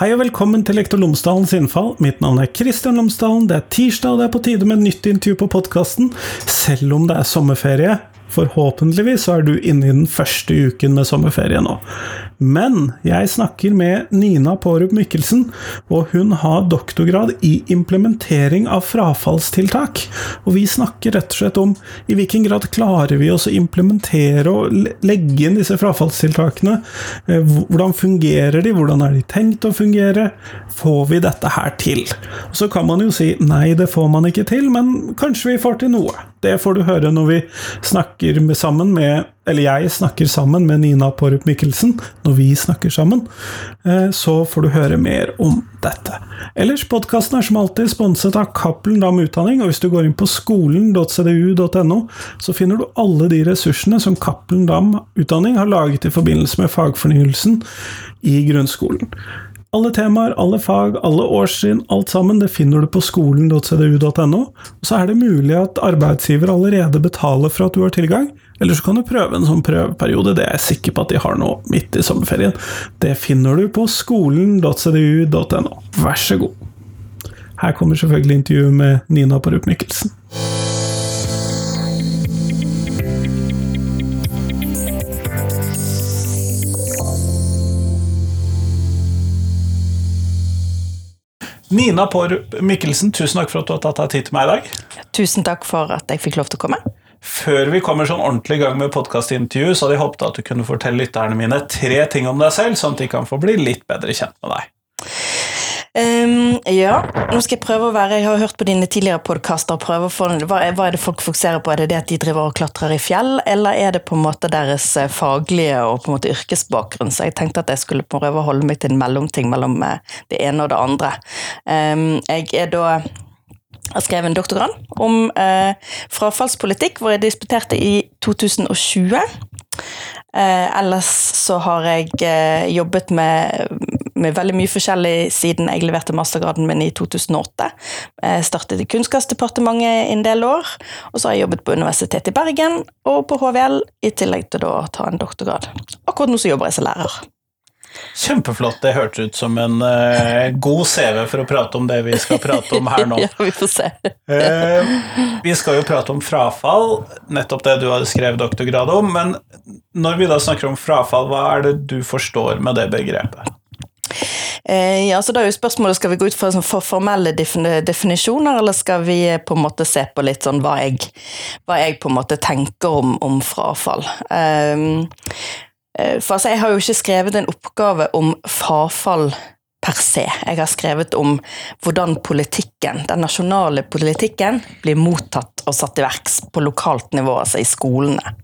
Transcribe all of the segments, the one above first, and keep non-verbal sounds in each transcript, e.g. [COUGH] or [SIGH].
Hei og velkommen til Lektor Lomsdalens innfall. Mitt navn er Kristian Lomsdalen. Det er tirsdag, og det er på tide med nytt intervju på podkasten, selv om det er sommerferie. Forhåpentligvis så er du inne i den første uken med sommerferie nå. Men jeg snakker med Nina Pårup Mikkelsen, og hun har doktorgrad i implementering av frafallstiltak. Og vi snakker rett og slett om i hvilken grad klarer vi oss å implementere og legge inn disse frafallstiltakene. Eh, hvordan fungerer de, hvordan er de tenkt å fungere? Får vi dette her til? Så kan man jo si nei, det får man ikke til, men kanskje vi får til noe. Det får du høre når vi snakker med, sammen med Eller jeg snakker sammen med Nina Porup Mikkelsen. Vi snakker sammen, eh, så får du høre mer om dette. Ellers, podkasten er som alltid sponset av Cappelen Dam Utdanning, og hvis du går inn på skolen.cdu.no, så finner du alle de ressursene som Cappelen Dam Utdanning har laget i forbindelse med fagfornyelsen i grunnskolen. Alle temaer, alle fag, alle årstrinn, alt sammen, det finner du på skolen.cdu.no. Så er det mulig at arbeidsgiver allerede betaler for at du har tilgang, eller så kan du prøve en sånn prøveperiode, det er jeg sikker på at de har nå midt i sommerferien. Det finner du på skolen.cdu.no. Vær så god. Her kommer selvfølgelig intervjuet med Nina Parup Mikkelsen. Nina Pårup Mikkelsen, tusen takk for at du har tatt deg tid til meg i dag. Tusen takk for at jeg fikk lov til å komme. Før vi kommer sånn ordentlig i gang med podkastintervju, så hadde jeg håpet at du kunne fortelle lytterne mine tre ting om deg selv, sånn at de kan få bli litt bedre kjent med deg. Um, ja, nå skal jeg prøve å være Jeg har hørt på dine tidligere podkaster. Hva, hva er det folk fokuserer på? Er det det at de driver og klatrer i fjell, eller er det på en måte deres eh, faglige og på en måte yrkesbakgrunn? Så jeg tenkte at jeg skulle prøve å holde meg til en mellomting mellom eh, det ene og det andre. Um, jeg er da har skrevet en doktorgrad om eh, frafallspolitikk, hvor jeg disputerte i 2020. Eh, ellers så har jeg eh, jobbet med, med, veldig mye forskjellig siden jeg leverte mastergraden min i 2008. Jeg startet i Kunnskapsdepartementet en del år, og så har jeg jobbet på Universitetet i Bergen og på HVL, i tillegg til å ta en doktorgrad. Akkurat nå så jobber jeg som lærer. Kjempeflott. Det hørtes ut som en uh, god CV for å prate om det vi skal prate om her nå. [LAUGHS] ja, vi får se. uh, [LAUGHS] vi skal jo prate om frafall, nettopp det du har skrevet doktorgrad om. Men når vi da snakker om frafall, hva er det du forstår med det begrepet? Eh, ja, så da er jo spørsmålet, Skal vi gå ut fra sånn for formelle definisjoner, eller skal vi på en måte se på litt sånn hva jeg, hva jeg på en måte tenker om, om frafall? Um, for altså, jeg har jo ikke skrevet en oppgave om frafall per se. Jeg har skrevet om hvordan politikken, den nasjonale politikken blir mottatt og satt i verks på lokalt nivå, altså i skolene.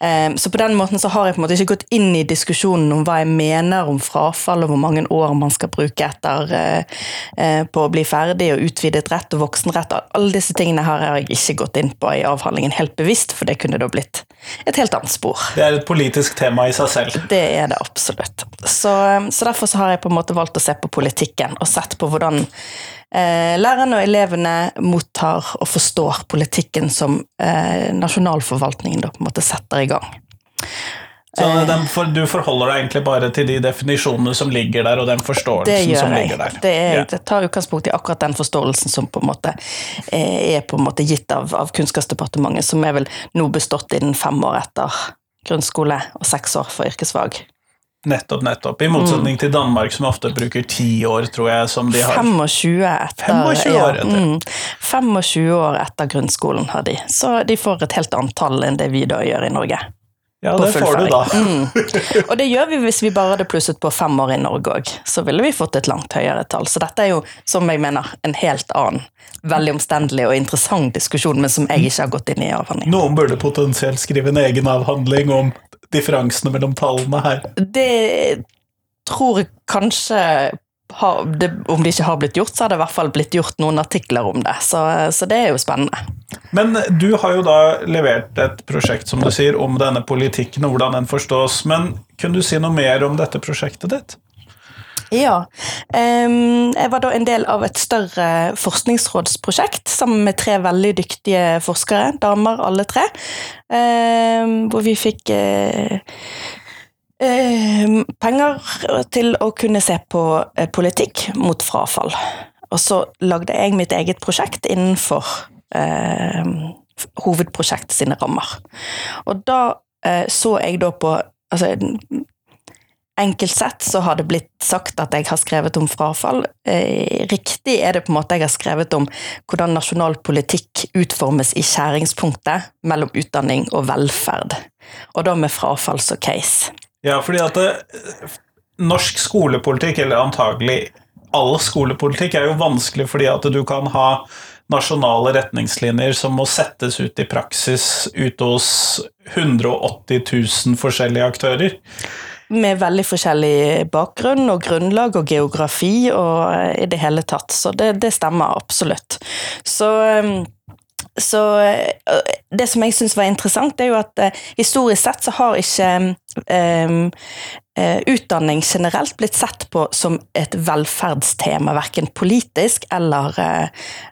Ehm, så på den måten så har jeg på en måte ikke gått inn i diskusjonen om hva jeg mener om frafall, og hvor mange år man skal bruke etter eh, eh, på å bli ferdig, og utvidet rett og voksenrett. Alle disse tingene her har jeg ikke gått inn på i avhandlingen helt bevisst, for det kunne da blitt et helt annet spor. Det er et politisk tema i seg selv. Det er det absolutt. Så, så derfor så har jeg på en måte valgt å se på politikken, og sett på hvordan Eh, lærerne og elevene mottar og forstår politikken som eh, nasjonalforvaltningen da på en måte setter i gang. Så eh, den, for, du forholder deg egentlig bare til de definisjonene som ligger der, og den forståelsen som ligger der? Det, gjør jeg. Det tar utgangspunkt i akkurat den forståelsen som på en måte er på en måte gitt av, av Kunnskapsdepartementet, som er vel nå bestått innen fem år etter grunnskole og seks år for yrkesfag. Nettopp, nettopp. I motsetning mm. til Danmark, som ofte bruker ti år, tror jeg. som de har. 25 etter, 25 år etter. Ja, mm, 25 år etter grunnskolen har de. Så de får et helt annet tall enn det vi da gjør i Norge. Ja, det får du da. mm. Og det gjør vi hvis vi bare hadde plusset på fem år i Norge òg. Så ville vi fått et langt høyere tall. Så dette er jo, som jeg mener, en helt annen, veldig omstendelig og interessant diskusjon, men som jeg ikke har gått inn i avhandling. Noen burde potensielt skrive en egen avhandling om differansene mellom tallene her? Det tror jeg kanskje har, det, Om det ikke har blitt gjort, så har det i hvert fall blitt gjort noen artikler om det. Så, så, det er jo spennende. Men du har jo da levert et prosjekt som du sier, om denne politikken og hvordan den forstås. Men kunne du si noe mer om dette prosjektet ditt? Ja. Jeg var da en del av et større forskningsrådsprosjekt sammen med tre veldig dyktige forskere, damer alle tre, hvor vi fikk uh, Eh, penger til å kunne se på eh, politikk mot frafall. Og så lagde jeg mitt eget prosjekt innenfor eh, hovedprosjektet sine rammer. Og da eh, så jeg da på altså, Enkelt sett så har det blitt sagt at jeg har skrevet om frafall. Eh, riktig er det på en måte jeg har skrevet om hvordan nasjonal politikk utformes i skjæringspunktet mellom utdanning og velferd, og da med frafall som case. Ja, fordi at det, norsk skolepolitikk, eller antagelig all skolepolitikk, er jo vanskelig fordi at du kan ha nasjonale retningslinjer som må settes ut i praksis ute hos 180 000 forskjellige aktører med veldig forskjellig bakgrunn og grunnlag og geografi og eh, i det hele tatt. Så det, det stemmer absolutt. Så, ehm, så eh, det som jeg syns var interessant, er jo at eh, historisk sett så har ikke um, Eh, utdanning generelt blitt sett på som et velferdstema, verken politisk eller, eh,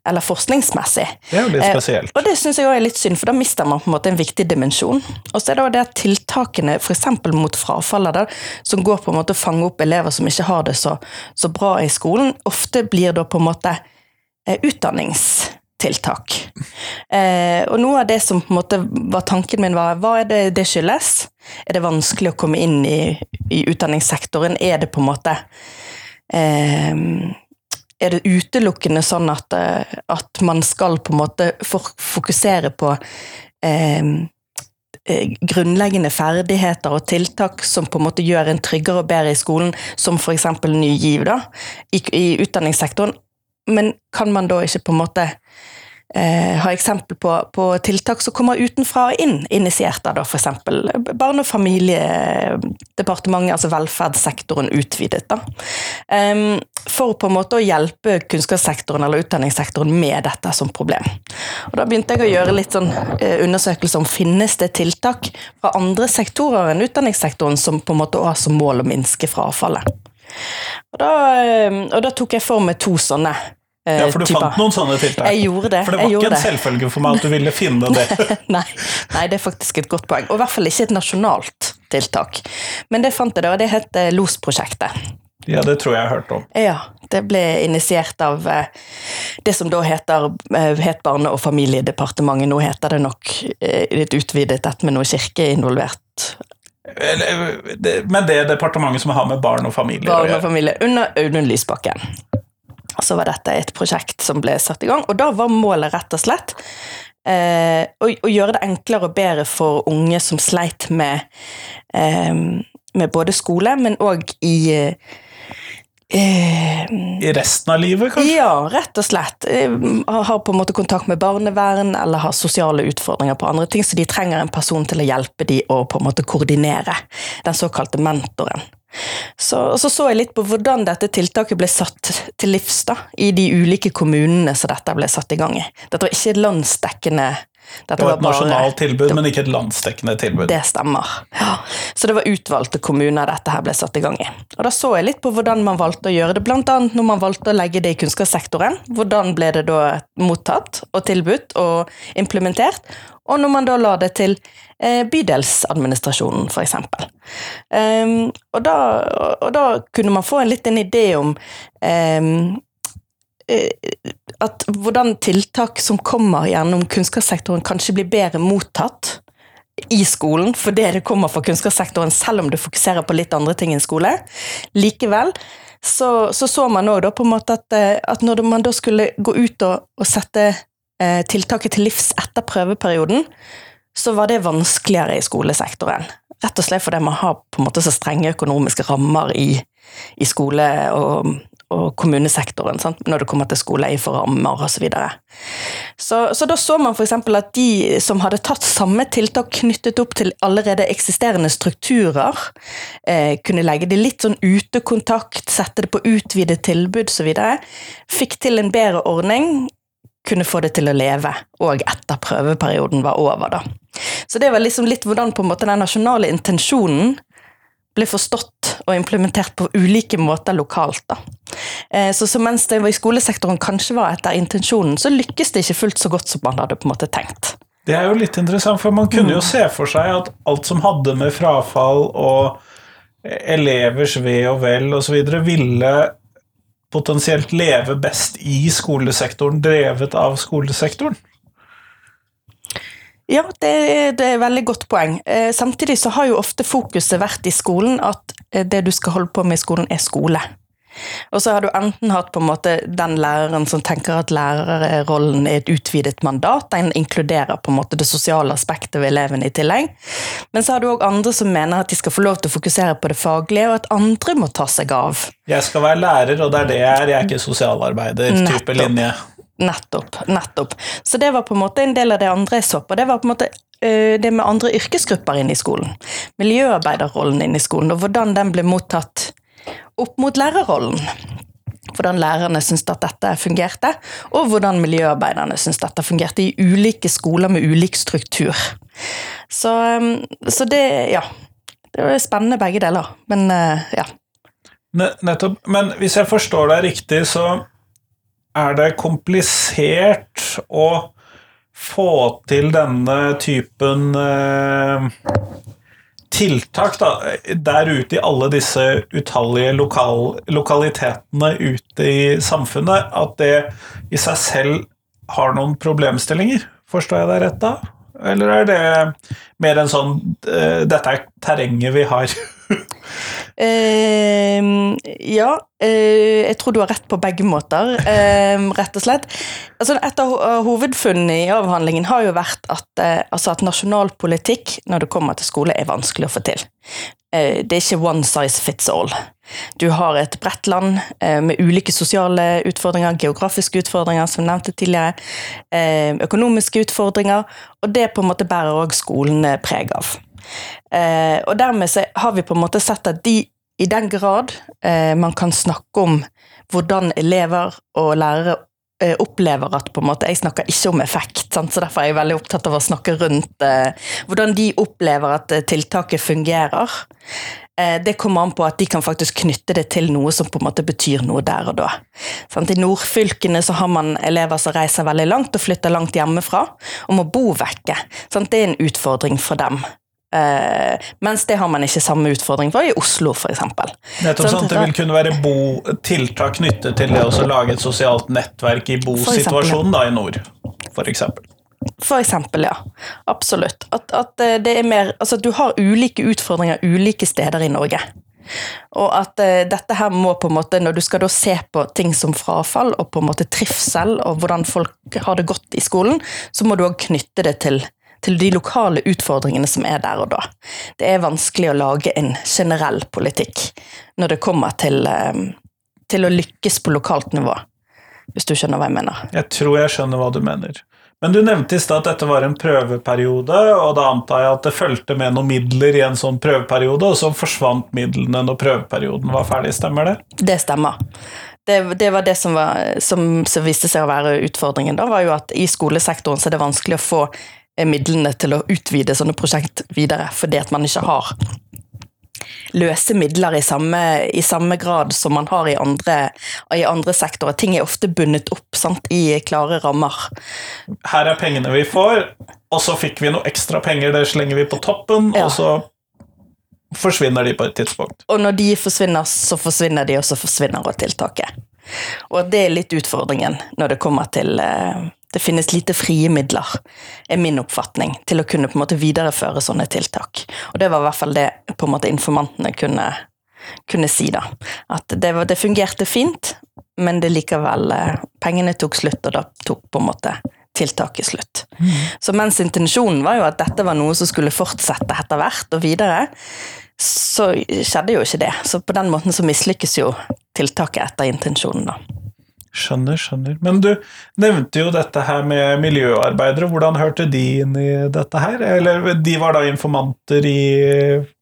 eller forskningsmessig. Det er jo litt spesielt. og det syns jeg også er litt synd, for da mister man på en måte en viktig dimensjon. Og så er det også det at tiltakene f.eks. mot frafallet, som går på en måte å fange opp elever som ikke har det så, så bra i skolen, ofte blir da på en måte utdannings tiltak. Eh, og noe av det som på en måte var tanken min, var hva er det det skyldes? Er det vanskelig å komme inn i, i utdanningssektoren? Er det på en måte eh, Er det utelukkende sånn at, eh, at, man skal på en måte fokusere på eh, eh, grunnleggende ferdigheter og tiltak som på en måte gjør en tryggere og bedre i skolen, som f.eks. Ny GIV da, i, i utdanningssektoren, men kan man da ikke på en måte eh, ha eksempel på, på, tiltak som kommer utenfra og inn, initiert av f.eks. Barne- og familiedepartementet, altså velferdssektoren utvidet. Da. Um, for på en måte å hjelpe kunnskapssektoren eller utdanningssektoren med dette som problem. Og Da begynte jeg å gjøre litt sånn eh, undersøkelser om finnes det tiltak fra andre sektorer enn utdanningssektoren som på en måte har som mål å minske frafallet. Og da, ehm, og da tok jeg for meg to sånne Eh, ja, for du typer. fant noen sånne tiltak? Jeg gjorde det. For det var ikke en selvfølge for meg at du ville finne det. [LAUGHS] nei, nei, det er faktisk et godt poeng. Og i hvert fall ikke et nasjonalt tiltak. Men det fant jeg da, og det het Losprosjektet. LOS-prosjektet. Ja, det tror jeg jeg har hørt om. Ja, det ble initiert av eh, det som da heter het Barne- og familiedepartementet. Nå heter det nok litt utvidet dette med noe kirke involvert. Men det er departementet som har med barn og familie Barn og familie, under Audun Lysbakken så var dette et prosjekt som ble satt i gang. Og da var målet rett og slett eh, å, å, gjøre det enklere og bedre for unge som sleit med, eh, med både skole, men òg i eh, I resten av livet, kanskje? Ja, rett og slett. Eh, har på en måte kontakt med barnevern eller har sosiale utfordringer på andre ting, så de trenger en person til å hjelpe de å på en måte koordinere. Den såkalte mentoren. Så, så, så jeg litt på hvordan dette tiltaket ble satt til livs da, i de ulike kommunene som dette ble satt i gang i. Dette var ikke landsdekkende dette det var et var bare, nasjonalt tilbud, det, men ikke et landsdekkende tilbud. Det stemmer. Ja. Så det var utvalgte kommuner dette her ble satt i gang i. Og Da så jeg litt på hvordan man valgte å gjøre det, bl.a. når man valgte å legge det i kunnskapssektoren. Hvordan ble det da mottatt og tilbudt og implementert? Og når man da la det til eh, bydelsadministrasjonen, f.eks. Um, og, da, og da kunne man få en liten idé om um, at hvordan tiltak som kommer gjennom kunnskapssektoren, kanskje blir bedre mottatt i skolen fordi det kommer fra kunnskapssektoren, selv om du fokuserer på litt andre ting enn skole. Likevel så så, så man òg på en måte at, eh, at, når man da skulle gå ut og, og sette eh, tiltaket til livs etter prøveperioden, så var det vanskeligere i skolesektoren. Rett og slett fordi man har på en måte så strenge økonomiske rammer i, i skole og, og kommunesektoren sant? når det kommer til skole i rammer osv. Så, videre. så Så da så man f.eks. at de som hadde tatt samme tiltak knyttet opp til allerede eksisterende strukturer, eh, kunne legge det litt sånn utekontakt, sette det på utvidet tilbud osv., fikk til en bedre ordning kunne få det til å leve òg etter prøveperioden var over. da. Så det var liksom litt hvordan på en måte den nasjonale intensjonen ble forstått og implementert på ulike måter lokalt. da. Eh, så, så mens det var i skolesektoren kanskje var etter intensjonen, så lykkes det ikke fullt så godt som man hadde på en måte tenkt. Det er jo litt interessant, for man kunne jo mm. se for seg at alt som hadde med frafall og elevers ve og vel osv. ville potensielt leve best i skolesektoren, drevet av skolesektoren? Ja, det, det er et veldig godt poeng. Eh, samtidig så har jo ofte fokuset vært i skolen at eh, det du skal holde på med i skolen, er skole. Og så har du enten hatt på en måte den læreren som tenker at lærerrollen er et utvidet mandat, den inkluderer på en måte det sosiale aspektet ved elevene i tillegg. Men så har du òg andre som mener at de skal få lov til å fokusere på det faglige, og at andre må ta seg av. Jeg skal være lærer, og det er det jeg er, jeg er ikke sosialarbeider. type linje. Nettopp. nettopp. Så det var på en måte en del av det andre jeg så på. Det var på en måte uh, det med andre yrkesgrupper inne i skolen. Miljøarbeiderrollen inne i skolen, og hvordan den ble mottatt opp mot lærerrollen. Hvordan lærerne syntes at dette fungerte, og hvordan miljøarbeiderne syntes dette fungerte i ulike skoler med ulik struktur. Så, um, så det, ja. Det var spennende begge deler, men uh, ja. Nettopp. Men hvis jeg forstår deg riktig, så er det komplisert å få til denne typen eh, tiltak da, der ute i alle disse utallige lokal, lokalitetene ute i samfunnet, at det i seg selv har noen problemstillinger. Forstår jeg deg rett da? Eller er det mer en sånn eh, Dette er terrenget vi har. [LAUGHS] Eh, ja, eh, jeg tror du har rett på begge måter, eh, rett og slett. Altså, et av hovedfunnene i avhandlingen har jo vært at, eh, altså at nasjonal politikk når det kommer til skole, er vanskelig å få til. Eh, det er ikke one size fits all. Du har et bredt land eh, med ulike sosiale utfordringer, geografiske utfordringer, som jeg nevnte tidligere, eh, økonomiske utfordringer, og det på en måte bærer òg skolen eh, preg av. Eh, og dermed så har vi på en måte sett at de, i den grad eh, man kan snakke om hvordan elever og lærere eh, opplever at på en måte, Jeg snakker ikke om effekt, sant? så derfor er jeg veldig opptatt av å snakke rundt eh, hvordan de opplever at eh, tiltaket fungerer. Eh, det kommer an på at de kan faktisk knytte det til noe som på en måte betyr noe der og da. Sant? I nordfylkene så har man elever som reiser veldig langt og flytter langt hjemmefra, og må bo vekke. Sant? Det er en utfordring for dem. Eh, mens det har man ikke samme utfordring for i Oslo, f.eks. Nettopp sånn at det vil kunne være bo, tiltak knyttet til det å lage et sosialt nettverk i bosituasjonen da, i nord, eksempel. For eksempel, ja. Absolutt. At, at eh, det er mer Altså, du har ulike utfordringer ulike steder i Norge. Og at uh, dette her må på en måte, når du skal da se på ting som frafall og på en måte trivsel, og hvordan folk har det godt i skolen, så må du òg knytte det til, til de lokale utfordringene som er der og da. Det er vanskelig å lage en generell politikk når det kommer til, eh, til å lykkes på lokalt nivå, hvis du skjønner hva jeg mener. Jeg tror jeg skjønner hva du mener. Men du nevnte i stad at dette var en prøveperiode, og da antar jeg at det fulgte med noen midler i en sånn prøveperiode, og så forsvant midlene når prøveperioden var ferdig, stemmer det? Det stemmer. Det, det var det som, var, som, som viste seg å være utfordringen. Da var jo at I skolesektoren så er det vanskelig å få midlene til å utvide sånne prosjekt videre, fordi at man ikke har løse midler i samme, i samme grad som man har i andre, i andre sektorer. Ting er ofte bundet opp sant, i klare rammer. Her er pengene vi får, og så fikk vi noe ekstra penger, det slenger vi på toppen, Ja. og så forsvinner de på et tidspunkt. Og når de forsvinner, så forsvinner de, og så forsvinner også tiltaket. Og det er litt utfordringen når det kommer til eh, Det finnes lite frie midler, er min oppfatning, til å kunne på en måte videreføre sånne tiltak. Og det var i hvert fall det på en måte informantene kunne, kunne si, da. At det, var, det fungerte fint, men det likevel eh, Pengene tok slutt, og da tok på en måte tiltaket slutt. Så mens intensjonen var jo at dette var noe som skulle fortsette etter hvert og videre, så skjedde jo ikke det. Så på den måten så mislykkes jo tiltaket etter intensjonen, da. Skjønner, skjønner. Men du nevnte jo dette her med miljøarbeidere. Hvordan hørte de inn i dette her? Eller de var da informanter i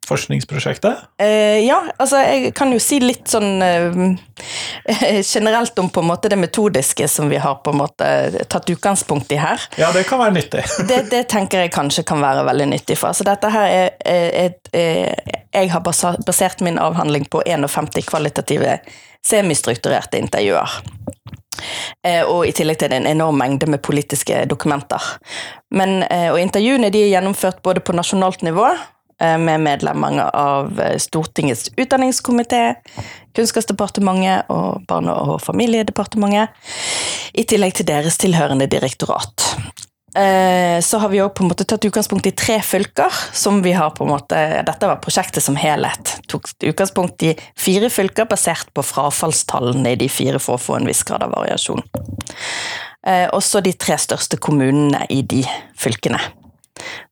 forskningsprosjektet? Eh, ja, altså jeg kan jo si litt sånn eh, [LAUGHS] generelt om på en måte det metodiske som vi har på en måte tatt utgangspunkt i her. Ja, det kan være nyttig. [LAUGHS] Det, det tenker jeg kanskje kan være veldig nyttig for. Altså dette her er, er Jeg har basert min avhandling på 51 kvalitative semistrukturerte intervjuer. Eh, og i tillegg til en enorm mengde med politiske dokumenter. Men, eh, og intervjuene de er gjennomført både på nasjonalt nivå, eh, med medlemmer av Stortingets utdanningskomité, Kunnskapsdepartementet og Barne- og familiedepartementet, i tillegg til deres tilhørende direktorat. Eh, Så har vi òg tatt utgangspunkt i tre fylker, som vi har på en måte Dette var prosjektet som helhet. Tok utgangspunkt i fire fylker basert på frafallstallene i de fire for å få en viss grad av variasjon. Eh, Også de tre største kommunene i de fylkene.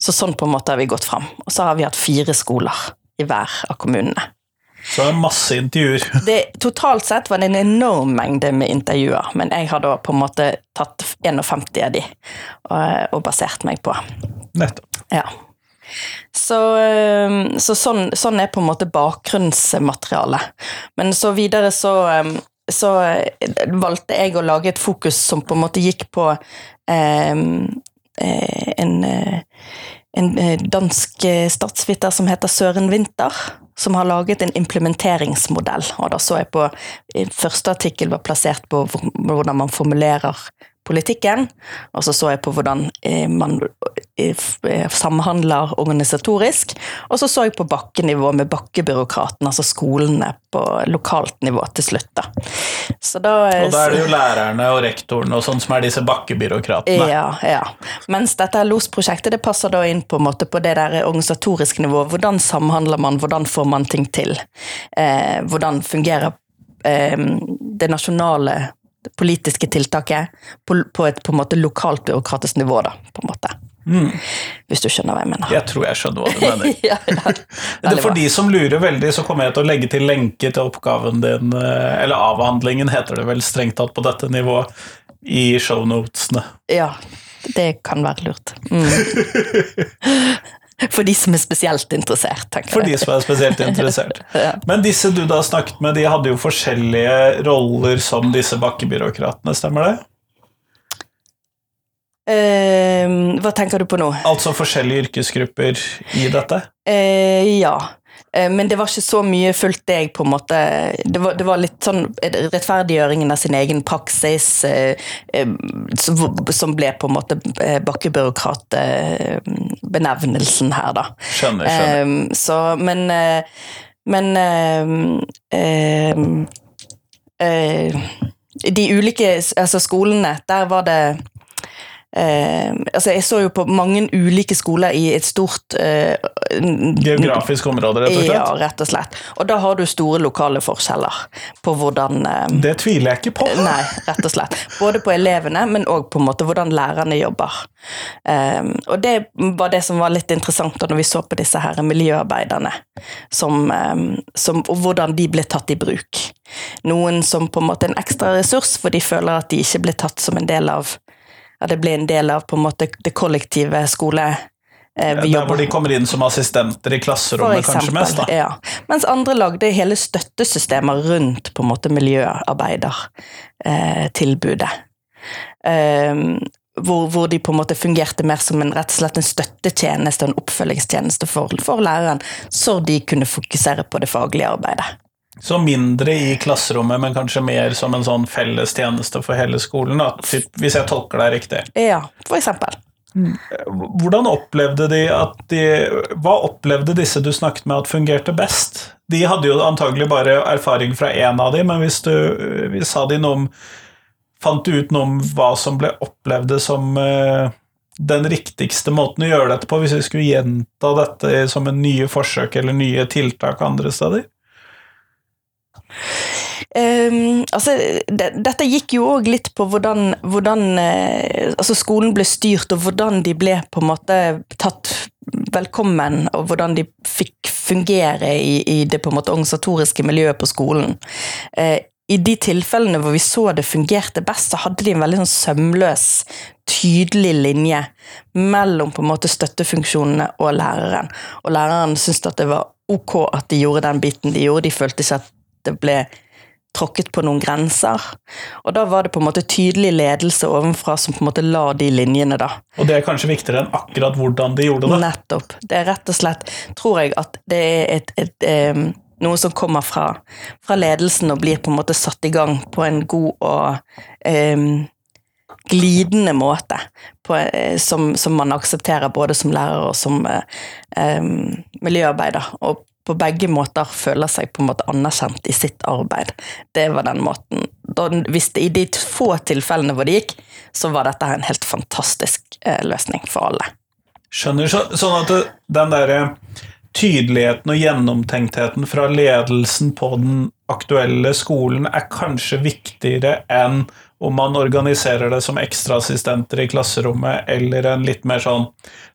Så sånn på en måte har vi gått fram. Og så har vi hatt fire skoler i hver av kommunene. Så det er masse intervjuer. [LAUGHS] Det, totalt sett var det en enorm mengde med intervjuer, men jeg har da på en måte tatt 51 av de og, og basert meg på. Nettopp. Ja. Så, så sånn, sånn er på en måte bakgrunnsmaterialet. Men så videre så, så øh, valgte jeg å lage et fokus som på en måte gikk på eh, en, eh, en dansk statsviter som heter Søren Winther, som har laget en implementeringsmodell. Og da så jeg på Første artikkel var plassert på hvordan man formulerer politikken, og så så jeg på hvordan eh, man eh, eh, samhandler organisatorisk, og så så jeg på bakkenivå med bakkebyråkratene, altså skolene på lokalt nivå til slutt. Da. Så da, Og da er det jo lærerne og rektorene og sånn som er disse bakkebyråkratene. ja, ja. Mens dette LOS-prosjektet det passer da inn på, måte på det der organisatoriske nivået. Hvordan samhandler man, hvordan får man ting til? Eh, hvordan fungerer eh, det nasjonale det politiske tiltaket på, på et på en måte lokalt byråkratisk nivå, da, på en måte. Hvis du skjønner hva jeg mener. Jeg tror jeg skjønner hva du mener. [LAUGHS] ja, ja. [LAUGHS] Det for de som lurer veldig, så kommer jeg til å legge til lenke til oppgaven din, eh, eller avhandlingen heter det vel strengt tatt på dette nivået, i shownotene. Ja, det kan være lurt. Mm. [LAUGHS] [LAUGHS] For de som er spesielt interessert, tenker jeg. For de som er spesielt interessert. [LAUGHS] Ja. Men disse du da snakket med, de hadde jo forskjellige roller som disse bakkebyråkratene, stemmer det? Uh, hva tenker du på nå? Altså forskjellige yrkesgrupper i dette? Uh, ja. Eh, men det var ikke så mye fullt deg, på en måte Det var, det var litt sånn rettferdiggjøringen av sin egen praksis eh, eh, som, ble på en måte bakkebyråkratbenevnelsen her, da. Skjønner, skjønner. Så, men Men øh, øh, øh, De ulike altså skolene, der var det eh, altså Jeg så jo på mange ulike skoler i et stort eh, Geografisk område, rett og slett? Ja, rett og slett. Og da har du store lokale forskjeller på hvordan eh, Det tviler jeg ikke på. Nei, rett og slett. Både på elevene, men òg på en måte hvordan lærerne jobber. Um, og det var det som var litt interessant da når vi så på disse her miljøarbeiderne, som, um, som, og hvordan de ble tatt i bruk. Noen som på en måte en ekstra ressurs, for de føler at de ikke ble tatt som en del av at det ble en del av på en måte det kollektive skole... eh, vi Der hvor de kommer inn som assistenter i klasserommet, kanskje mest. da. ja. Mens andre lagde hele støttesystemer rundt på en måte miljøarbeidertilbudet. Eh, hvor, hvor de på en måte fungerte mer som en, rett og slett en støttetjeneste og en oppfølgingstjeneste for, for læreren, så de kunne fokusere på det faglige arbeidet. Så mindre i klasserommet, men kanskje mer som en sånn felles tjeneste for hele skolen, da. Typ, hvis jeg tolker deg riktig. Ja, for eksempel. Hvordan opplevde de at de Hva opplevde disse du snakket med at fungerte best? De hadde jo antagelig bare erfaring fra én av dem, men hvis du hvis sa de noe om Fant du ut noe om hva som ble opplevd som uh, den riktigste måten å gjøre dette på, hvis vi skulle gjenta dette som en nye forsøk eller nye tiltak andre steder? Ehm, altså, de, dette gikk jo òg litt på hvordan, hvordan eh, altså skolen ble styrt, og hvordan de ble på en måte tatt velkommen, og hvordan de fikk fungere i, i det på en måte organisatoriske miljøet på skolen. Eh, I de tilfellene hvor vi så det fungerte best, så hadde de en veldig sånn sømløs, tydelig linje mellom på en måte støttefunksjonene og læreren. Og læreren syntes at det var ok at de gjorde den biten de gjorde, de følte ikke at det ble tråkket på noen grenser. Og da var det på en måte tydelig ledelse ovenfra som på en måte la de linjene, da. Og det er kanskje viktigere enn akkurat hvordan de gjorde det. Nettopp. Det er rett og slett, tror jeg, at det er et, et, et, noe som kommer fra, fra ledelsen og blir på en måte satt i gang på en god og um, glidende måte på, eh, som, som, man aksepterer både som lærer og som eh, eh, miljøarbeider. Og på begge måter føler seg på en måte anerkjent i sitt arbeid. Det var den måten. Da, hvis det, I de få tilfellene hvor det gikk, så var dette en helt fantastisk eh, løsning for alle. Skjønner. Så, sånn at den derre tydeligheten og gjennomtenktheten fra ledelsen på den aktuelle skolen er kanskje viktigere enn om man organiserer det som ekstraassistenter i klasserommet eller en litt mer sånn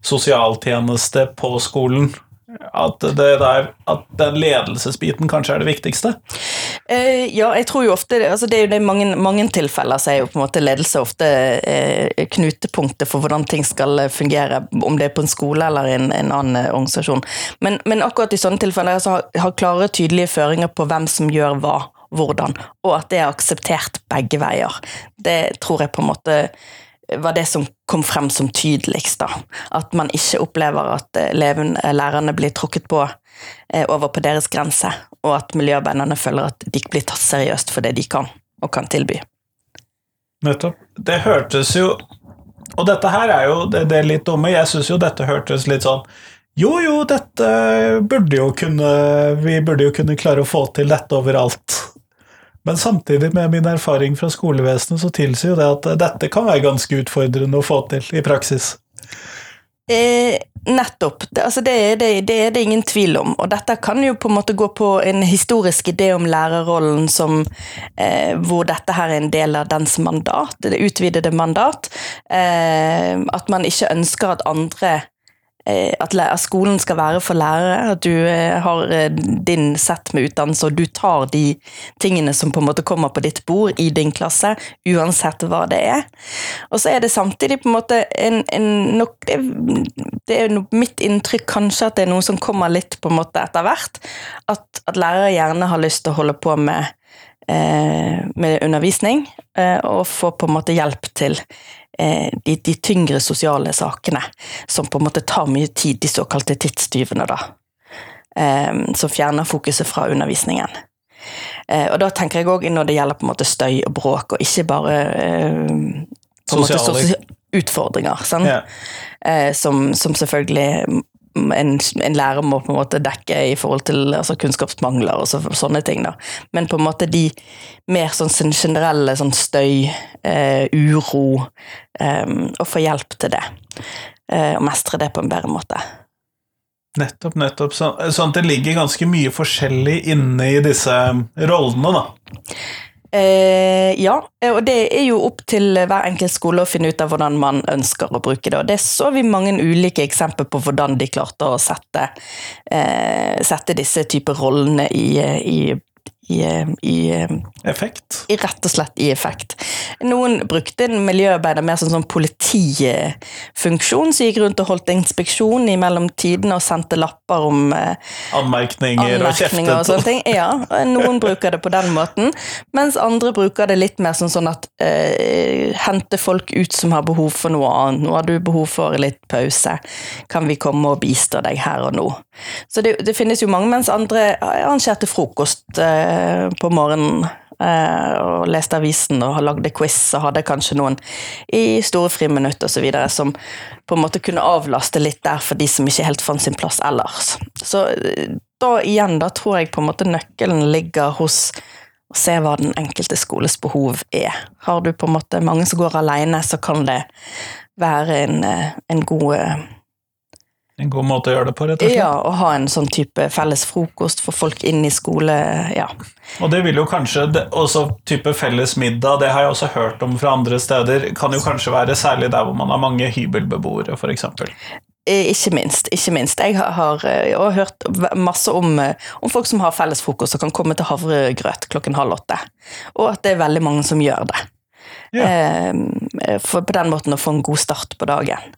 sosialtjeneste på skolen. At, der, at den ledelsesbiten kanskje er det viktigste? Eh, ja, jeg tror jo ofte altså Det er jo det mange, mange tilfeller så er jo på en måte ledelse ofte eh, knutepunktet for hvordan ting skal fungere, om det er på en skole eller en, en annen eh, organisasjon. Men, men, akkurat i sånne tilfeller så har, har klare, tydelige føringer på hvem som gjør hva, hvordan, og at det er akseptert begge veier. Det tror jeg på en måte var det som kom frem som tydeligst. da. At man ikke opplever at eleven, eh, lærerne blir tråkket på eh, over på deres grense, og at miljøarbeiderne føler at de blir tatt seriøst for det de kan og kan tilby. Nettopp. Det hørtes jo Og dette her er jo det, det er litt dumme. Jeg syns jo dette hørtes litt sånn Jo, jo, dette burde jo kunne Vi burde jo kunne klare å få til dette overalt. Men samtidig, med min erfaring fra skolevesenet, så tilsier jo det at dette kan være ganske utfordrende å få til i praksis. Eh, nettopp. Det, altså det, det, det, er det ingen tvil om. Og dette kan jo på en måte gå på en historisk idé om lærerrollen som eh, hvor dette her er en del av dens mandat, det utvidede mandat. Eh, at man ikke ønsker at andre at skolen skal være for lærere, at du eh, har eh, din sett med utdannelse, og du tar de tingene som på en måte kommer på ditt bord i din klasse, uansett hva det er. Og så er det samtidig på en måte en, en nok, det, det, er mitt inntrykk kanskje at det er noe som kommer litt på en måte etter hvert, at, at lærere gjerne har lyst til å holde på med, eh, med undervisning, eh, og få på en måte hjelp til Eh, de, de, tyngre sosiale sakene, som på en måte tar mye tid, de såkalte tidstyvene, da. som fjerner fokuset fra undervisningen. Eh, og da tenker jeg òg når det gjelder på en måte støy og bråk, og ikke bare på en måte utfordringer. Sånn? Yeah. Som, som, selvfølgelig en, en, lærer må på en måte dekke i forhold til altså, kunnskapsmangler og så, sånne ting. Da. Men på en måte de mer sånn generelle sånn støy, eh, uro, eh, og få hjelp til det. Eh, og mestre det på en bedre måte. Nettopp, nettopp. Så, sånn at det ligger ganske mye forskjellig inne i disse rollene, da. Eh, ja, og det er jo opp til hver enkelt skole å finne ut av hvordan man ønsker å bruke det. Og det så vi mange ulike eksempler på hvordan de klarte å sette, eh, sette disse typer rollene i, i i, i, Effekt? I, rett og slett i effekt. Noen brukte en miljøarbeider mer som sånn politifunksjon, som gikk rundt og holdt inspeksjon i mellomtidene og sendte lapper om eh, anmerkninger, anmerkninger, og. Og sånne ting. Ja, noen bruker det på den måten, mens andre bruker det litt mer som sånn at eh, hente folk ut som har behov for noe annet. Nå har du behov for litt pause. Kan vi komme og bistå deg her og nå? Så det, det finnes jo mange, mens andre arrangerte frokost. Eh, Eh, på morgenen eh, og leste avisen og lagde quiz og hadde kanskje noen i store friminutt osv. som på en måte kunne avlaste litt der for de som ikke helt fant sin plass ellers. Så eh, da igjen, da tror jeg på en måte nøkkelen ligger hos å se hva den enkelte skoles behov er. Har du på en måte mange som går alene, så kan det være en, en god en god måte å gjøre det på, rett og slett? Ja, å ha en sånn type felles frokost for folk inn i skole, ja. Og det vil jo kanskje, også type felles middag, det har jeg også hørt om fra andre steder, kan jo kanskje være særlig der hvor man har mange hybelbeboere, f.eks. Eh, ikke minst. ikke minst. Jeg har, jeg eh, har hørt masse om, eh, om, folk som har felles frokost og kan komme til havregrøt klokken halv åtte. Og at det er veldig mange som gjør det. Ja. For på den måten å få en god start på dagen.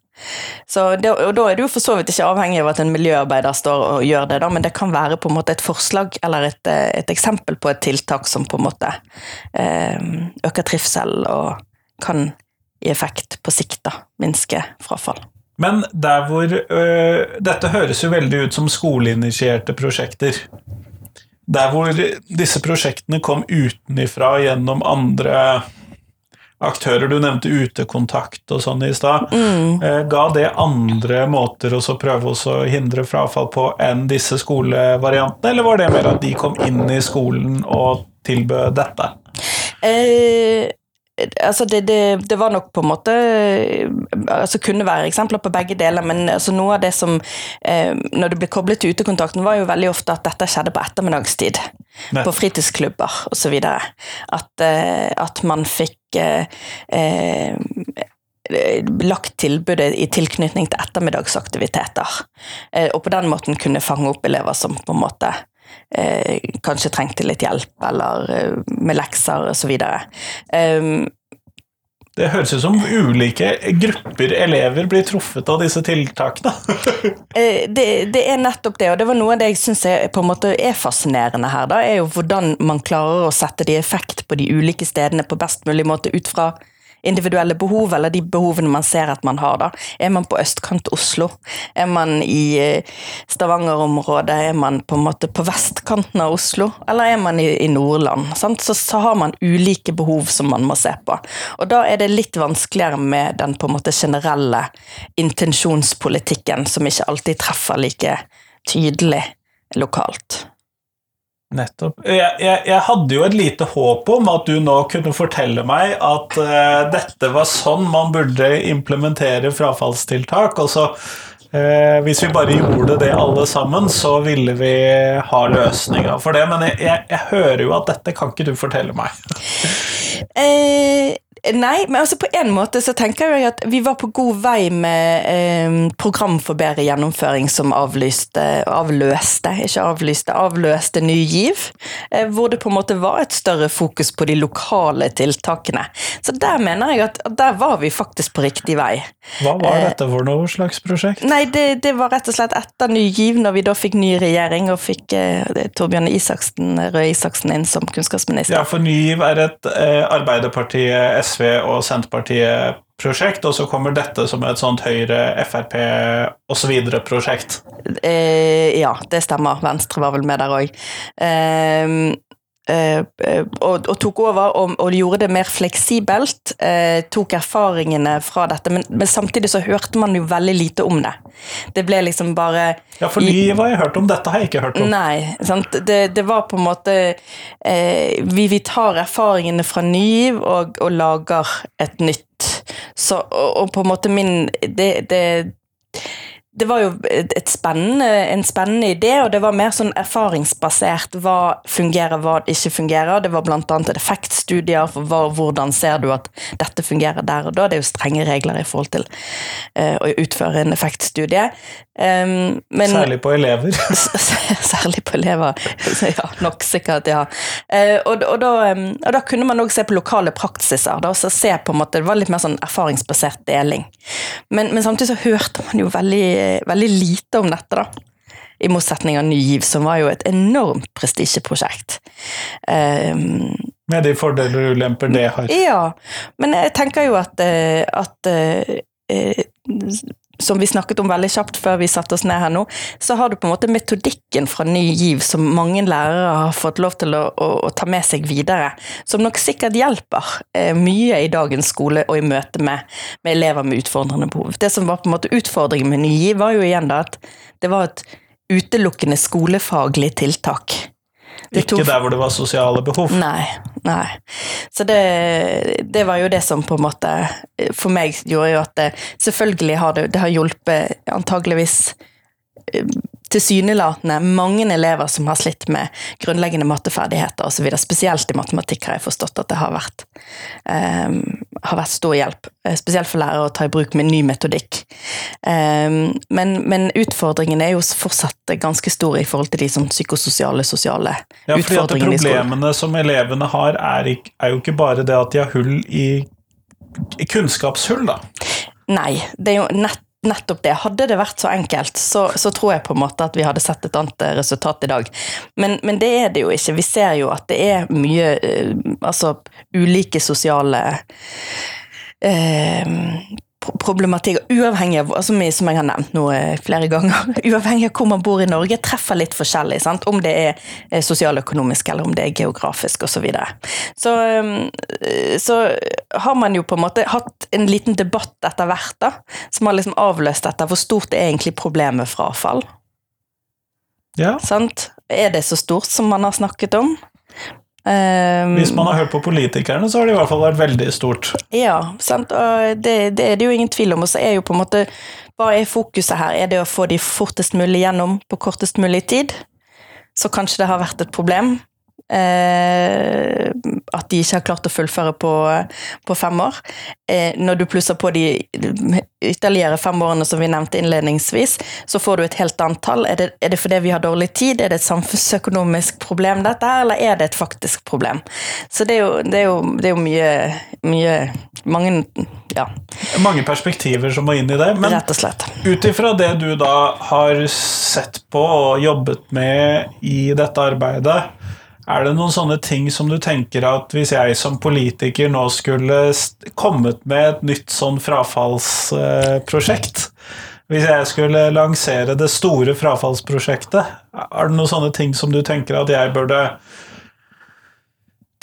Det, og Da er du for så vidt ikke avhengig av at en miljøarbeider står og gjør det, da, men det kan være på en måte et forslag eller et, et eksempel på et tiltak som på en måte eh, øker trivsel og kan i effekt på sikt da, minske frafall. Men der hvor øh, Dette høres jo veldig ut som skoleinitierte prosjekter. Der hvor disse prosjektene kom utenifra gjennom andre aktører. Du nevnte utekontakt og sånn i stad. Mm. Eh, Ga det andre måter å prøve å hindre frafall på enn disse skolevariantene, eller var det mer at de kom inn i skolen og tilbød dette? Eh, altså det, det, det var nok på en måte altså Kunne være eksempler på begge deler, men altså noe av det som eh, Når det ble koblet til utekontakten, var jo veldig ofte at dette skjedde på ettermiddagstid. Nei. På fritidsklubber osv. At, eh, at man fikk eh, eh, lagt tilbudet i tilknytning til ettermiddagsaktiviteter. Eh, og på den måten kunne fange opp elever som på en måte eh, kanskje trengte litt hjelp, eller eh, med lekser osv. Um, Det høres ut som ulike grupper elever blir truffet av disse tiltakene. [LAUGHS] Eh, det, det er nettopp det, og det var noe av det jeg syns er, er fascinerende her. da, er jo Hvordan man klarer å sette det i effekt på de ulike stedene på best mulig måte ut fra individuelle behov, eller de behovene man ser at man har. da. Er man på østkant Oslo? Er man i eh, Stavanger-området? Er man på en måte på vestkanten av Oslo? Eller er man i, i Nordland? Så, så har man ulike behov som man må se på. Og da er det litt vanskeligere med den på en måte generelle intensjonspolitikken, som ikke alltid treffer like tydelig lokalt. Nettopp. Jeg, jeg, jeg hadde jo et lite håp om at du nå kunne fortelle meg at uh, dette var sånn man burde implementere frafallstiltak. Og så, uh, hvis vi bare gjorde det alle sammen, så ville vi ha løsninger for det. Men jeg, jeg hører jo at dette kan ikke du fortelle meg. Eh, nei, men altså på en måte så tenker jeg at vi var på god vei med eh, program for bedre gjennomføring som avlyste, avløste, ikke avlyste, avløste Ny GIV. Eh, hvor det på en måte var et større fokus på de lokale tiltakene. Så der mener jeg at, at der var vi faktisk på riktig vei. Hva var dette for noe slags prosjekt? Nei, det, det var rett og slett etter Ny GIV, når vi da fikk ny regjering og fikk eh, Torbjørn Isaksen, Røe Isaksen inn som kunnskapsminister. Ja, for Ny GIV er et eh, Arbeiderpartiet, SV og Senterpartiet-prosjekt, og så kommer dette som et sånt Høyre, Frp osv.-prosjekt. Eh, ja, det stemmer. Venstre var vel med der òg. Og, og tok over og, og gjorde det mer fleksibelt. Eh, tok erfaringene fra dette, men, men samtidig så hørte man jo veldig lite om det. Det ble liksom bare Ja, for Ny har jeg hørt om, dette har jeg ikke hørt om. Nei, sant? Det, det var på en måte eh, vi, vi tar erfaringene fra Ny og, og lager et nytt. Så, og på en måte min det, det, det var jo spennende, en spennende idé, og det var mer sånn erfaringsbasert. Hva fungerer, hva ikke fungerer. Det var bl.a. effektstudier for hva, hvordan ser du at dette fungerer der og da. Det er jo strenge regler i forhold til uh, å utføre en effektstudie. Um, men, Særlig på elever. [LAUGHS] Særlig på elever. [LAUGHS] Ja, nok sikkert, ja. Uh, og, og, da, um, og da kunne man òg se på lokale praksiser. Da, så se på en måte, Det var litt mer sånn erfaringsbasert deling. Men, men samtidig så hørte man jo veldig, veldig lite om dette, da. I motsetning av Ny GIV, som var jo et enormt prestisjeprosjekt. Um, Med de fordeler og ulemper det har. ja, men jeg tenker jo at, eh, at uh, eh, som vi snakket om veldig kjapt før vi satte oss ned her nå, så har du på en måte metodikken fra Ny GIV som mange lærere har fått lov til å, å, å ta med seg videre, som nok sikkert hjelper eh, mye i dagens skole og i møte med, med elever med utfordrende behov. Det som var på en måte utfordringen med Ny GIV, var jo igjen da at det var et utelukkende skolefaglig tiltak. Ikke der hvor det var sosiale behov. Nei, nei. Så det, det var jo det som på en måte for meg gjorde jo at det selvfølgelig har det, det har hjulpet antageligvis eh, tilsynelatende mange elever som har slitt med grunnleggende matteferdigheter osv. Spesielt i matematikk har jeg forstått at det har vært, um, har vært stor hjelp. eh, Spesielt for lærere å ta i bruk med ny metodikk. Um, men, men utfordringen er jo fortsatt ganske stor i forhold til de sånn psykososiale, sosiale Ja, utfordringene i skolen. Problemene som elevene har, er, ikke, er jo ikke bare det at de har hull i i kunnskapshull, da. Nei, det er jo nett, nettopp det. Hadde det vært så enkelt, så, så tror jeg på en måte at vi hadde sett et annet eh, resultat i dag. Men, men det er det jo ikke. Vi ser jo at det er mye eh, Altså ulike sosiale eh, problematikk, uavhengig av altså, som jeg har nevnt nå eh, flere ganger, [LAUGHS] uavhengig av hvor man bor i Norge, treffer litt forskjellig. Sant? Om det er eh, sosialøkonomisk eller om det er geografisk osv. Så, videre. så Så har man jo på en måte hatt en liten debatt etter hvert, da, som har liksom avløst dette. Hvor stort er egentlig problemet med frafall? Ja. Sant? Er det så stort som man har snakket om? Um, Hvis man har hørt på politikerne, så har det i hvert fall vært veldig stort. Ja, sant? og det, det er det jo ingen tvil om. Og så er jo på en måte Hva er fokuset her? Er det å få de fortest mulig gjennom på kortest mulig tid? Så kanskje det har vært et problem. Eh, at de ikke har klart å fullføre på, på fem år. Eh, når du plusser på de ytterligere fem årene som vi nevnte innledningsvis, så får du et helt annet tall. Er det, er det fordi vi har dårlig tid, er det et samfunnsøkonomisk problem, dette her, eller er det et faktisk problem? Så det er jo, det er jo, det er jo mye, mye mange, ja. mange perspektiver som må inn i det. Men ut ifra det du da har sett på og jobbet med i dette arbeidet, er det noen sånne ting som du tenker at hvis jeg som politiker nå skulle kommet med et nytt sånn frafallsprosjekt Hvis jeg skulle lansere det store frafallsprosjektet, er det noen sånne ting som du tenker at jeg burde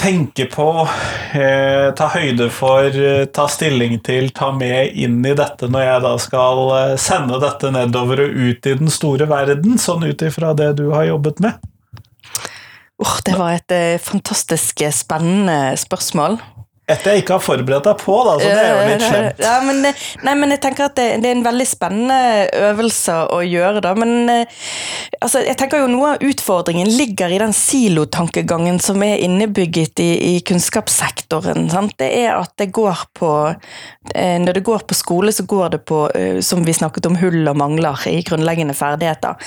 tenke på, eh, ta høyde for, eh, ta stilling til, ta med inn i dette når jeg da skal eh, sende dette nedover og ut i den store verden, sånn ut ifra det du har jobbet med? Oh, det var et eh, fantastisk eh, spennende spørsmål. Et jeg ikke har forberedt deg på, da, så det er jo litt slemt. Ja, men, nei, men jeg tenker at det, det, er en veldig spennende øvelse å gjøre, da. Men eh, altså, jeg tenker jo noe av utfordringen ligger i den silotankegangen som er innebygget i, i kunnskapssektoren. Sant? Det er at det går på eh, Når det går på skole, så går det på, eh, som vi snakket om, hull og mangler i grunnleggende ferdigheter.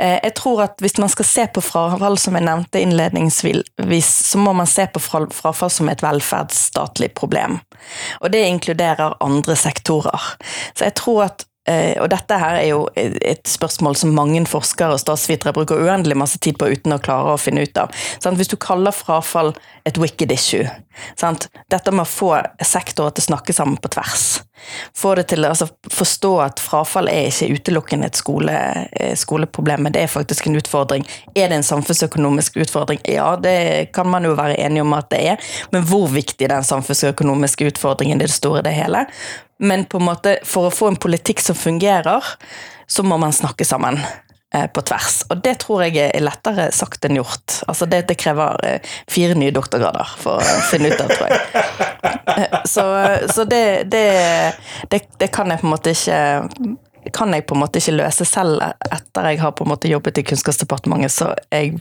Jeg tror at hvis man skal se på frafall, som jeg nevnte innledningsvis, så må man se på frafall som et velferdsstatlig statlig problem. Og det inkluderer andre sektorer. Så jeg tror at eh, og dette her er jo et spørsmål som mange forskere og statsvitere bruker uendelig masse tid på uten å klare å finne ut av. Hvis du kaller frafall et wicked issue Dette med å få sektorer til å snakke sammen på tvers få det til altså Forstå at frafall er ikke utelukkende et skole, eh, skoleproblem, men det er faktisk en utfordring. Er det en samfunnsøkonomisk utfordring? Ja, det kan man jo være enig om at det er, men hvor viktig er den samfunnsøkonomiske utfordringen i det store det hele? Men på en måte, for å få en politikk som fungerer, så må man snakke sammen. Eh, på tvers. Og det tror jeg er lettere sagt enn gjort. Altså det, det krever eh, fire nye doktorgrader for å finne ut av, tror jeg. Eh, så, så det, det, det, kan jeg på en måte ikke kan jeg på en måte ikke løse selv etter jeg har på en måte jobbet i Kunnskapsdepartementet, så er jeg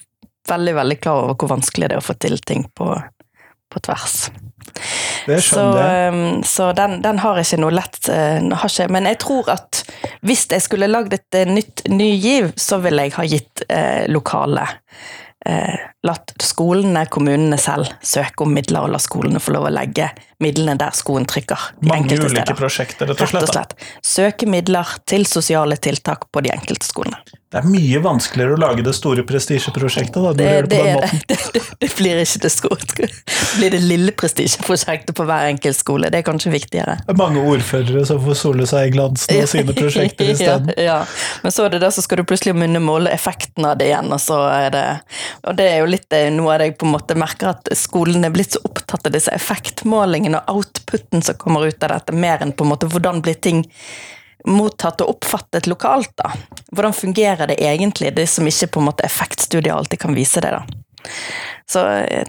veldig veldig klar over hvor vanskelig det er å få til ting på, på tvers. Det skjønner. Så, um, så den, den, har ikke noe lett uh, ikke, Men jeg tror at hvis jeg skulle lagd et uh, nytt ny giv, så ville jeg ha gitt eh, lokale eh, Latt skolene, kommunene selv, søke om midler, og la skolene få lov å legge midlene der skoen trykker. Mange ulike steder. prosjekter, rett og slett. Rett og slett. Søke midler til sosiale tiltak på de enkelte skolene. Det er mye vanskeligere å lage det store prestisjeprosjektet. da, det, det, det, [LAUGHS] det, det, blir ikke det store. Det blir det lille prestisjeprosjektet på hver enkelt skole. Det er kanskje viktigere. Det er mange ordførere som får sole seg i glansen av sine [LAUGHS] prosjekter isteden. ja, ja, men så er det der, så skal du plutselig minne måle effekten av det igjen, og så er det Og det er jo litt noe av det jeg på en måte merker, at skolen er blitt så opptatt av disse effektmålingene og outputen som kommer ut av dette, mer enn på en måte hvordan blir ting mottatt og oppfattet lokalt, da. Hvordan fungerer det egentlig, det som ikke på en måte effektstudier alltid kan vise det, da. Så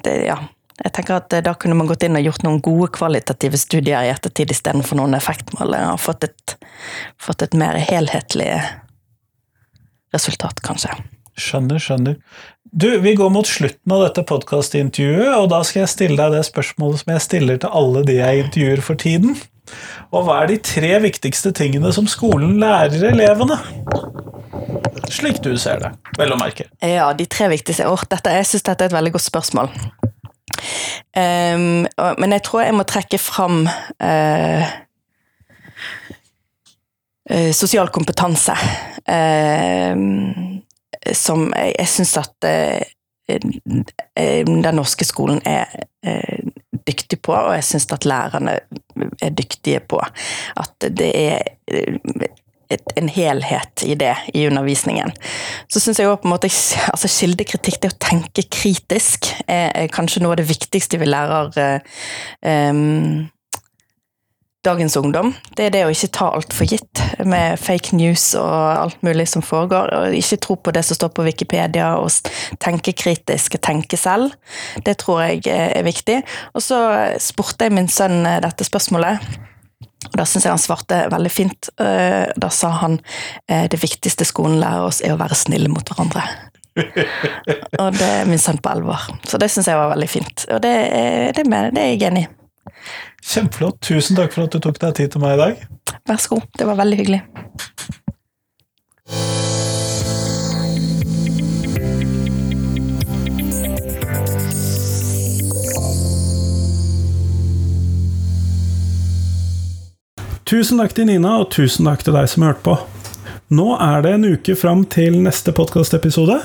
det, ja. Jeg tenker at eh, Da kunne man gått inn og gjort noen gode kvalitative studier i ettertid istedenfor noen effektmål. Og fått et, fått et mer helhetlig resultat, kanskje. Skjønner, skjønner. Du, Vi går mot slutten av dette podkastintervjuet, og da skal jeg stille deg det spørsmålet som jeg stiller til alle de jeg intervjuer for tiden. Og hva er de tre viktigste tingene som skolen lærer elevene? Slik du ser det, vel å merke. Ja, de tre viktigste oh, dette, Jeg syns dette er et veldig godt spørsmål. Um, men jeg tror jeg må trekke fram uh, uh, sosial kompetanse. Uh, som jeg, jeg syns at den norske skolen er dyktig på, og jeg syns at lærerne er dyktige på. At det er en helhet i det i undervisningen. Så syns jeg òg på en måte altså Kildekritikk, det å tenke kritisk, er kanskje noe av det viktigste vi lærer um, dagens ungdom. Det er det å ikke ta alt for gitt med fake news og alt mulig som foregår. og Ikke tro på det som står på Wikipedia, og tenke kritisk tenke selv. Det tror jeg er viktig. Og så spurte jeg min sønn dette spørsmålet. Og Da syns jeg han svarte veldig fint. Eh, da sa han eh, det viktigste skolen lærer oss, er å være snille mot hverandre. [LAUGHS] og det er min sønn på år. Så det syns jeg var veldig fint. Og det, det, det er jeg enig i. Kjempeflott. Tusen takk for at du tok deg tid til meg i dag. Vær så god. Det var veldig hyggelig. Tusen takk til Nina, og tusen takk til deg som hørte på. Nå er det en uke fram til neste podkastepisode,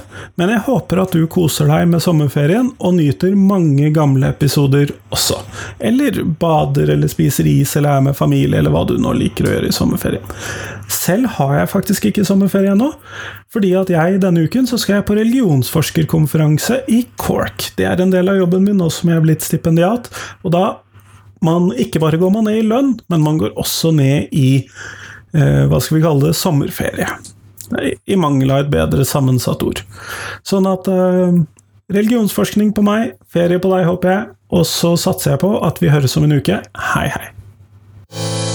men jeg håper at du koser deg med sommerferien og nyter mange gamle episoder også. Eller bader eller spiser is eller er med familie eller hva du nå liker å gjøre i sommerferien. Selv har jeg faktisk ikke sommerferie ennå, fordi at jeg denne uken så skal jeg på religionsforskerkonferanse i Cork. Det er en del av jobben min nå som jeg er blitt stipendiat, og da man ikke bare går man ned i lønn, men man går også ned i hva skal vi kalle det, sommerferie. I mangel av et bedre sammensatt ord. Sånn at eh, religionsforskning på meg, ferie på deg, håper jeg, og så satser jeg på at vi høres om en uke. Hei, hei.